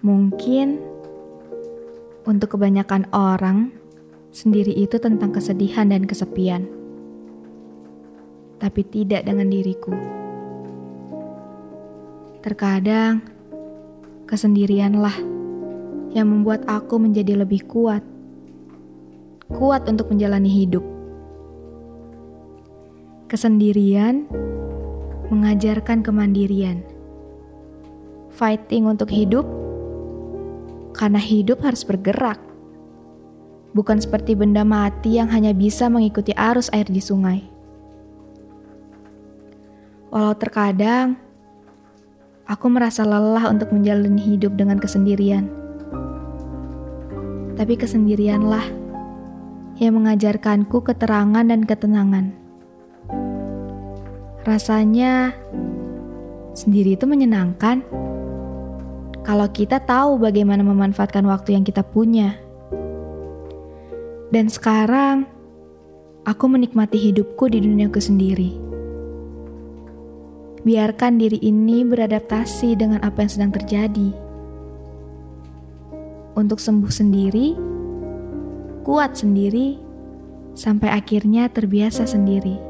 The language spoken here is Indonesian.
Mungkin untuk kebanyakan orang, sendiri itu tentang kesedihan dan kesepian, tapi tidak dengan diriku. Terkadang, kesendirianlah yang membuat aku menjadi lebih kuat, kuat untuk menjalani hidup. Kesendirian mengajarkan kemandirian, fighting untuk hidup karena hidup harus bergerak, bukan seperti benda mati yang hanya bisa mengikuti arus air di sungai. Walau terkadang aku merasa lelah untuk menjalani hidup dengan kesendirian, tapi kesendirianlah yang mengajarkanku keterangan dan ketenangan. Rasanya sendiri itu menyenangkan kalau kita tahu bagaimana memanfaatkan waktu yang kita punya. Dan sekarang aku menikmati hidupku di duniaku sendiri. Biarkan diri ini beradaptasi dengan apa yang sedang terjadi. Untuk sembuh sendiri, kuat sendiri, sampai akhirnya terbiasa sendiri.